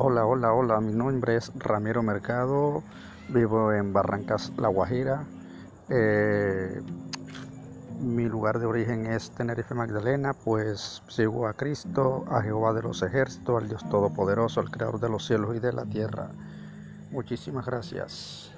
Hola, hola, hola, mi nombre es Ramiro Mercado, vivo en Barrancas, La Guajira. Eh, mi lugar de origen es Tenerife Magdalena, pues sigo a Cristo, a Jehová de los ejércitos, al Dios Todopoderoso, al Creador de los cielos y de la tierra. Muchísimas gracias.